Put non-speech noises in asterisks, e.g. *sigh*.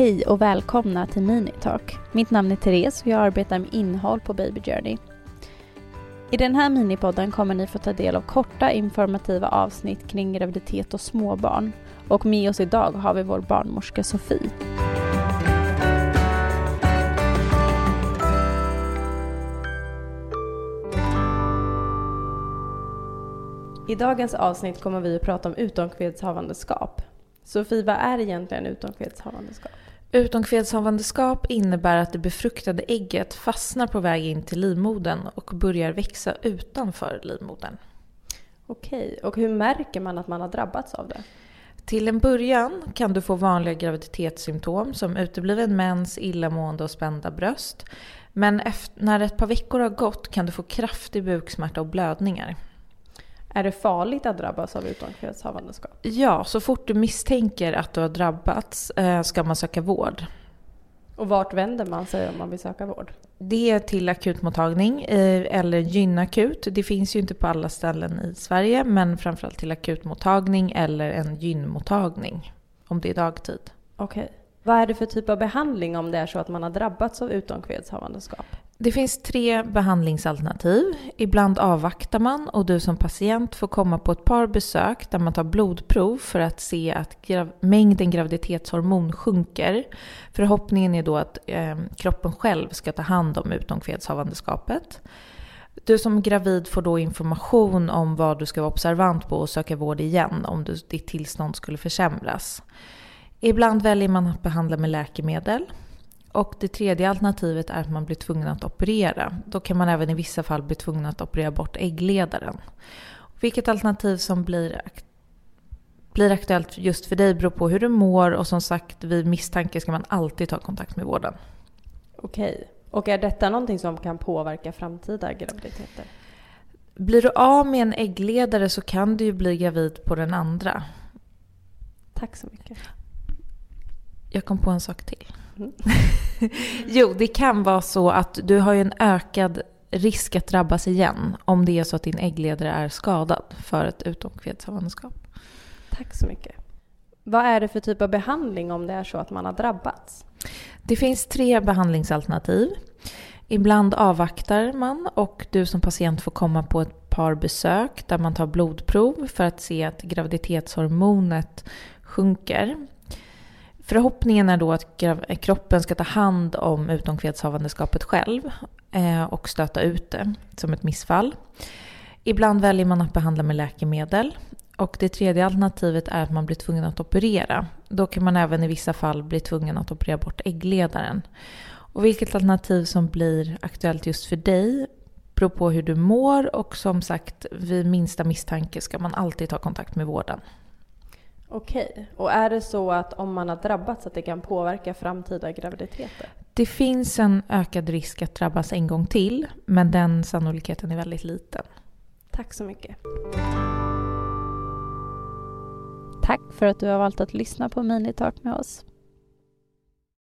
Hej och välkomna till Minitalk. Mitt namn är Therese och jag arbetar med innehåll på Baby Journey. I den här minipodden kommer ni få ta del av korta informativa avsnitt kring graviditet och småbarn. Och med oss idag har vi vår barnmorska Sofie. I dagens avsnitt kommer vi att prata om utomkvedshavandeskap. Sofie, vad är egentligen utomkvedshavandeskap? Utomkvedshavandeskap innebär att det befruktade ägget fastnar på väg in till livmodern och börjar växa utanför livmodern. Okej, och hur märker man att man har drabbats av det? Till en början kan du få vanliga graviditetssymptom som utebliven mens, illamående och spända bröst. Men efter, när ett par veckor har gått kan du få kraftig buksmärta och blödningar. Är det farligt att drabbas av utomkvedshavandeskap? Ja, så fort du misstänker att du har drabbats eh, ska man söka vård. Och vart vänder man sig om man vill söka vård? Det är till akutmottagning eh, eller gynakut. Det finns ju inte på alla ställen i Sverige, men framförallt till akutmottagning eller en gynmottagning om det är dagtid. Okej. Vad är det för typ av behandling om det är så att man har drabbats av utomkvedshavandeskap? Det finns tre behandlingsalternativ. Ibland avvaktar man och du som patient får komma på ett par besök där man tar blodprov för att se att grav mängden graviditetshormon sjunker. Förhoppningen är då att eh, kroppen själv ska ta hand om utomkvedshavandeskapet. Du som gravid får då information om vad du ska vara observant på och söka vård igen om du, ditt tillstånd skulle försämras. Ibland väljer man att behandla med läkemedel. Och det tredje alternativet är att man blir tvungen att operera. Då kan man även i vissa fall bli tvungen att operera bort äggledaren. Vilket alternativ som blir, blir aktuellt just för dig beror på hur du mår och som sagt vid misstanke ska man alltid ta kontakt med vården. Okej. Och är detta någonting som kan påverka framtida graviditeter? Blir du av med en äggledare så kan du ju bli gravid på den andra. Tack så mycket. Jag kom på en sak till. Mm. *laughs* jo, det kan vara så att du har en ökad risk att drabbas igen om det är så att din äggledare är skadad för ett utomkvedshavandeskap. Tack så mycket. Vad är det för typ av behandling om det är så att man har drabbats? Det finns tre behandlingsalternativ. Ibland avvaktar man och du som patient får komma på ett par besök där man tar blodprov för att se att graviditetshormonet sjunker. Förhoppningen är då att kroppen ska ta hand om utomkvedshavandeskapet själv eh, och stöta ut det som ett missfall. Ibland väljer man att behandla med läkemedel. Och det tredje alternativet är att man blir tvungen att operera. Då kan man även i vissa fall bli tvungen att operera bort äggledaren. Och vilket alternativ som blir aktuellt just för dig beror på hur du mår och som sagt vid minsta misstanke ska man alltid ta kontakt med vården. Okej. Och är det så att om man har drabbats att det kan påverka framtida graviditeter? Det finns en ökad risk att drabbas en gång till, men den sannolikheten är väldigt liten. Tack så mycket. Tack för att du har valt att lyssna på Minitalk med oss.